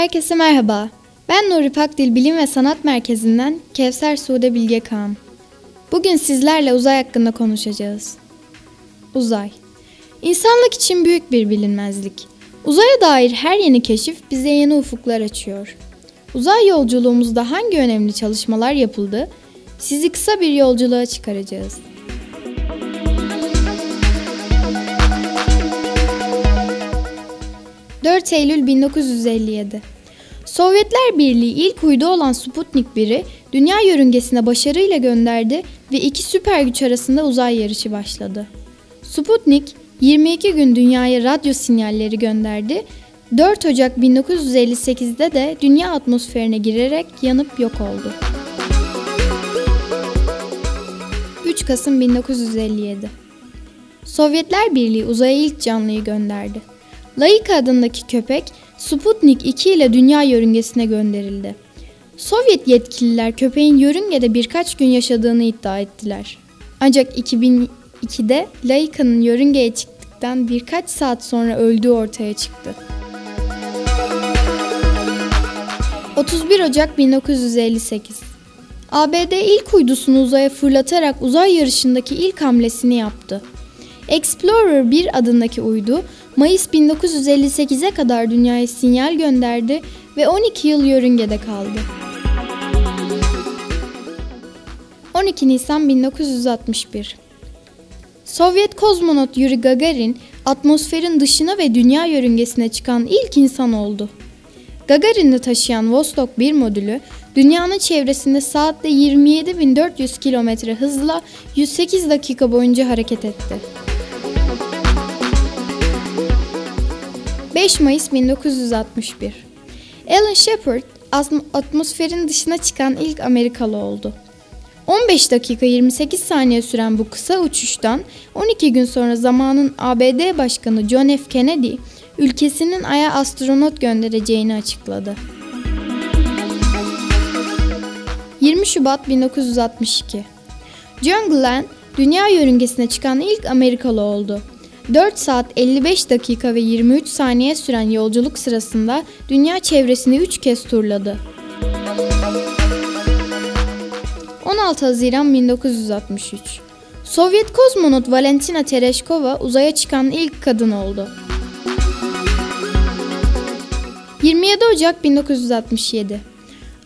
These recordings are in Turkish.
Herkese merhaba. Ben Nuri Pakdil Bilim ve Sanat Merkezi'nden Kevser Sude Bilge Kağan. Bugün sizlerle uzay hakkında konuşacağız. Uzay. İnsanlık için büyük bir bilinmezlik. Uzaya dair her yeni keşif bize yeni ufuklar açıyor. Uzay yolculuğumuzda hangi önemli çalışmalar yapıldı? Sizi kısa bir yolculuğa çıkaracağız. 4 Eylül 1957 Sovyetler Birliği ilk uydu olan Sputnik 1'i dünya yörüngesine başarıyla gönderdi ve iki süper güç arasında uzay yarışı başladı. Sputnik 22 gün dünyaya radyo sinyalleri gönderdi. 4 Ocak 1958'de de dünya atmosferine girerek yanıp yok oldu. 3 Kasım 1957 Sovyetler Birliği uzaya ilk canlıyı gönderdi. Laika adındaki köpek Sputnik 2 ile dünya yörüngesine gönderildi. Sovyet yetkililer köpeğin yörüngede birkaç gün yaşadığını iddia ettiler. Ancak 2002'de Laika'nın yörüngeye çıktıktan birkaç saat sonra öldüğü ortaya çıktı. 31 Ocak 1958 ABD ilk uydusunu uzaya fırlatarak uzay yarışındaki ilk hamlesini yaptı. Explorer 1 adındaki uydu Mayıs 1958'e kadar dünyaya sinyal gönderdi ve 12 yıl yörüngede kaldı. 12 Nisan 1961 Sovyet kozmonot Yuri Gagarin atmosferin dışına ve dünya yörüngesine çıkan ilk insan oldu. Gagarin'i taşıyan Vostok 1 modülü dünyanın çevresinde saatte 27.400 km hızla 108 dakika boyunca hareket etti. 5 Mayıs 1961 Alan Shepard atmosferin dışına çıkan ilk Amerikalı oldu. 15 dakika 28 saniye süren bu kısa uçuştan 12 gün sonra zamanın ABD Başkanı John F. Kennedy ülkesinin Ay'a astronot göndereceğini açıkladı. 20 Şubat 1962 John Glenn dünya yörüngesine çıkan ilk Amerikalı oldu. 4 saat 55 dakika ve 23 saniye süren yolculuk sırasında dünya çevresini 3 kez turladı. 16 Haziran 1963 Sovyet kozmonot Valentina Tereshkova uzaya çıkan ilk kadın oldu. 27 Ocak 1967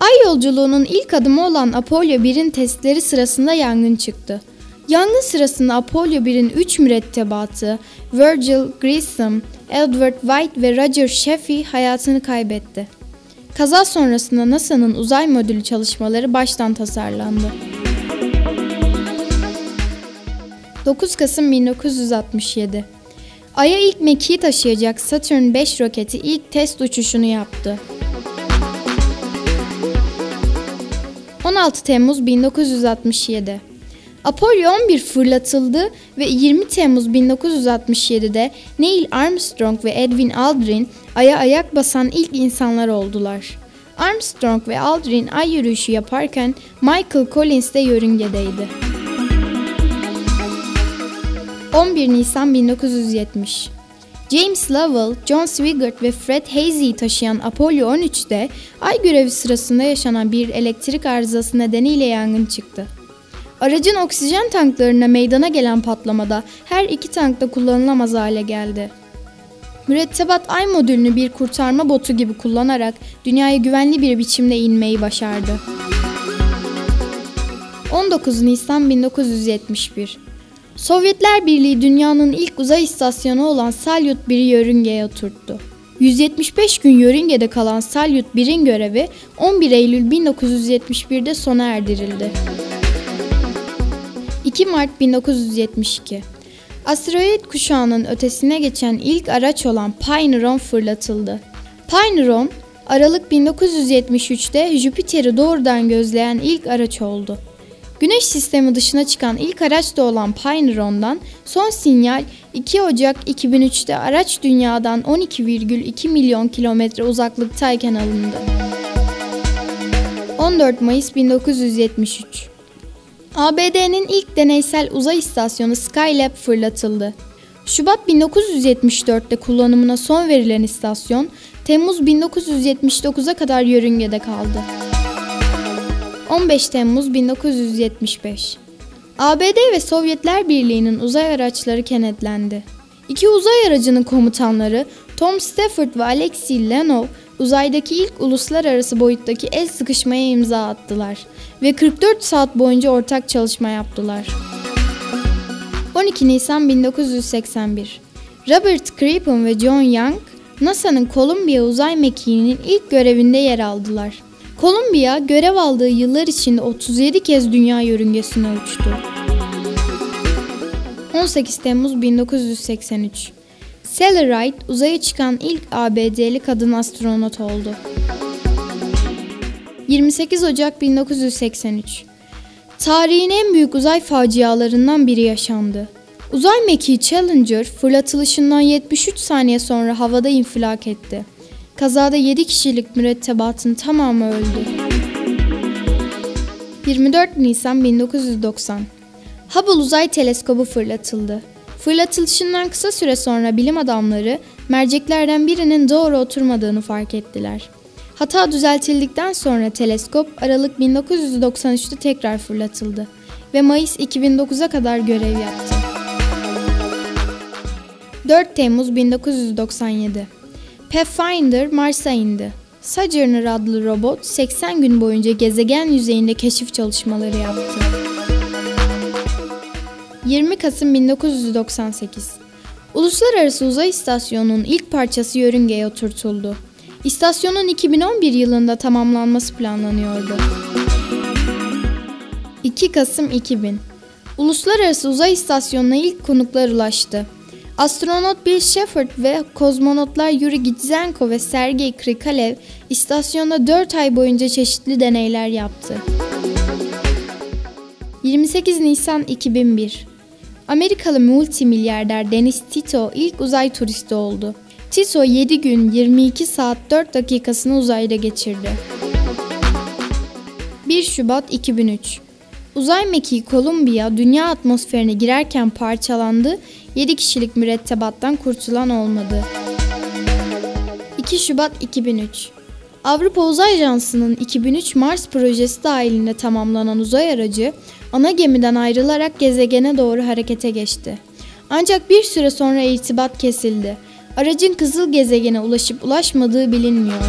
Ay yolculuğunun ilk adımı olan Apollo 1'in testleri sırasında yangın çıktı. Yangın sırasında Apollo 1'in 3 mürettebatı Virgil Grissom, Edward White ve Roger Sheffey hayatını kaybetti. Kaza sonrasında NASA'nın uzay modülü çalışmaları baştan tasarlandı. 9 Kasım 1967 Ay'a ilk mekiği taşıyacak Saturn 5 roketi ilk test uçuşunu yaptı. 16 Temmuz 1967 Apollo 11 fırlatıldı ve 20 Temmuz 1967'de Neil Armstrong ve Edwin Aldrin Ay'a ayak basan ilk insanlar oldular. Armstrong ve Aldrin ay yürüyüşü yaparken Michael Collins de yörüngedeydi. 11 Nisan 1970 James Lovell, John Swigert ve Fred Hazy'yi taşıyan Apollo 13'te ay görevi sırasında yaşanan bir elektrik arızası nedeniyle yangın çıktı. Aracın oksijen tanklarına meydana gelen patlamada her iki tank da kullanılamaz hale geldi. Mürettebat Ay modülünü bir kurtarma botu gibi kullanarak dünyaya güvenli bir biçimde inmeyi başardı. 19 Nisan 1971 Sovyetler Birliği dünyanın ilk uzay istasyonu olan Salyut 1'i yörüngeye oturttu. 175 gün yörüngede kalan Salyut 1'in görevi 11 Eylül 1971'de sona erdirildi. 2 Mart 1972 Asteroid kuşağının ötesine geçen ilk araç olan Pioneeron fırlatıldı. Pioneeron, Aralık 1973'te Jüpiter'i doğrudan gözleyen ilk araç oldu. Güneş sistemi dışına çıkan ilk araç da olan Pioneeron'dan son sinyal 2 Ocak 2003'te araç dünyadan 12,2 milyon kilometre uzaklıktayken alındı. 14 Mayıs 1973 ABD'nin ilk deneysel uzay istasyonu Skylab fırlatıldı. Şubat 1974'te kullanımına son verilen istasyon Temmuz 1979'a kadar yörüngede kaldı. 15 Temmuz 1975 ABD ve Sovyetler Birliği'nin uzay araçları kenetlendi. İki uzay aracının komutanları Tom Stafford ve Alexei Leonov uzaydaki ilk uluslararası boyuttaki el sıkışmaya imza attılar ve 44 saat boyunca ortak çalışma yaptılar. 12 Nisan 1981 Robert Crippen ve John Young, NASA'nın Columbia uzay mekiğinin ilk görevinde yer aldılar. Columbia görev aldığı yıllar içinde 37 kez dünya yörüngesine uçtu. 18 Temmuz 1983 Sally Ride uzaya çıkan ilk ABD'li kadın astronot oldu. 28 Ocak 1983 Tarihin en büyük uzay facialarından biri yaşandı. Uzay mekiği Challenger fırlatılışından 73 saniye sonra havada infilak etti. Kazada 7 kişilik mürettebatın tamamı öldü. 24 Nisan 1990 Hubble Uzay Teleskobu fırlatıldı. Fırlatılışından kısa süre sonra bilim adamları merceklerden birinin doğru oturmadığını fark ettiler. Hata düzeltildikten sonra teleskop Aralık 1993'te tekrar fırlatıldı ve Mayıs 2009'a kadar görev yaptı. 4 Temmuz 1997 Pathfinder Mars'a indi. Sojourner adlı robot 80 gün boyunca gezegen yüzeyinde keşif çalışmaları yaptı. 20 Kasım 1998 Uluslararası Uzay İstasyonu'nun ilk parçası yörüngeye oturtuldu. İstasyonun 2011 yılında tamamlanması planlanıyordu. 2 Kasım 2000 Uluslararası Uzay İstasyonu'na ilk konuklar ulaştı. Astronot Bill Shepard ve kozmonotlar Yuri Gitzenko ve Sergey Krikalev istasyonda 4 ay boyunca çeşitli deneyler yaptı. 28 Nisan 2001 Amerikalı multimilyarder Dennis Tito ilk uzay turisti oldu. Tito 7 gün 22 saat 4 dakikasını uzayda geçirdi. 1 Şubat 2003 Uzay mekiği Columbia dünya atmosferine girerken parçalandı, 7 kişilik mürettebattan kurtulan olmadı. 2 Şubat 2003 Avrupa Uzay Ajansı'nın 2003 Mars projesi dahilinde tamamlanan uzay aracı ana gemiden ayrılarak gezegene doğru harekete geçti. Ancak bir süre sonra irtibat kesildi. Aracın kızıl gezegene ulaşıp ulaşmadığı bilinmiyor.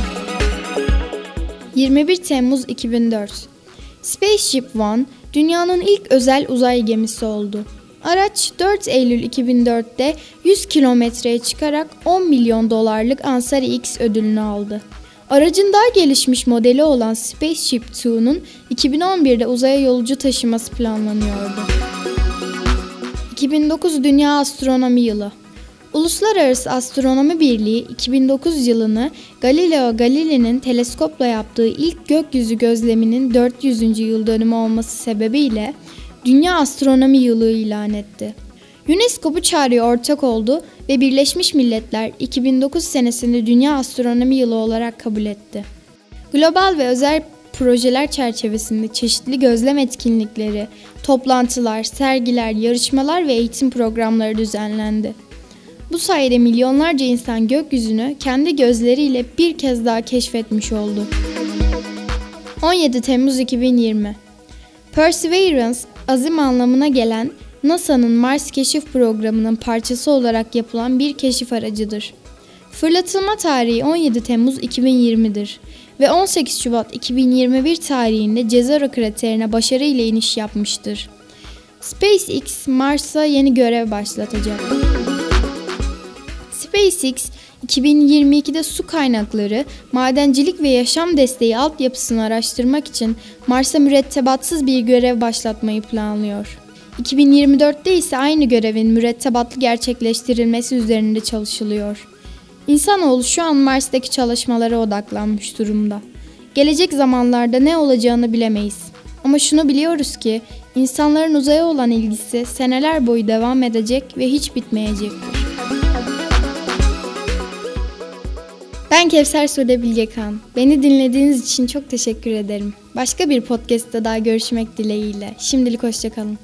21 Temmuz 2004 Spaceship One dünyanın ilk özel uzay gemisi oldu. Araç 4 Eylül 2004'te 100 kilometreye çıkarak 10 milyon dolarlık Ansari X ödülünü aldı. Aracın daha gelişmiş modeli olan Spaceship 2'nun 2011'de uzaya yolcu taşıması planlanıyordu. 2009 Dünya Astronomi Yılı Uluslararası Astronomi Birliği 2009 yılını Galileo Galilei'nin teleskopla yaptığı ilk gökyüzü gözleminin 400. yıl dönümü olması sebebiyle Dünya Astronomi Yılı ilan etti. UNESCO bu çağrıya ortak oldu ve Birleşmiş Milletler 2009 senesinde Dünya Astronomi Yılı olarak kabul etti. Global ve özel projeler çerçevesinde çeşitli gözlem etkinlikleri, toplantılar, sergiler, yarışmalar ve eğitim programları düzenlendi. Bu sayede milyonlarca insan gökyüzünü kendi gözleriyle bir kez daha keşfetmiş oldu. 17 Temmuz 2020 Perseverance, azim anlamına gelen NASA'nın Mars keşif programının parçası olarak yapılan bir keşif aracıdır. Fırlatılma tarihi 17 Temmuz 2020'dir ve 18 Şubat 2021 tarihinde Cezero kraterine başarıyla iniş yapmıştır. SpaceX Mars'a yeni görev başlatacak. SpaceX 2022'de su kaynakları, madencilik ve yaşam desteği altyapısını araştırmak için Mars'a mürettebatsız bir görev başlatmayı planlıyor. 2024'te ise aynı görevin mürettebatlı gerçekleştirilmesi üzerinde çalışılıyor. İnsanoğlu şu an Mars'taki çalışmalara odaklanmış durumda. Gelecek zamanlarda ne olacağını bilemeyiz. Ama şunu biliyoruz ki insanların uzaya olan ilgisi seneler boyu devam edecek ve hiç bitmeyecektir. Ben Kevser Sude Bilgekan. Beni dinlediğiniz için çok teşekkür ederim. Başka bir podcast'ta daha görüşmek dileğiyle. Şimdilik hoşçakalın.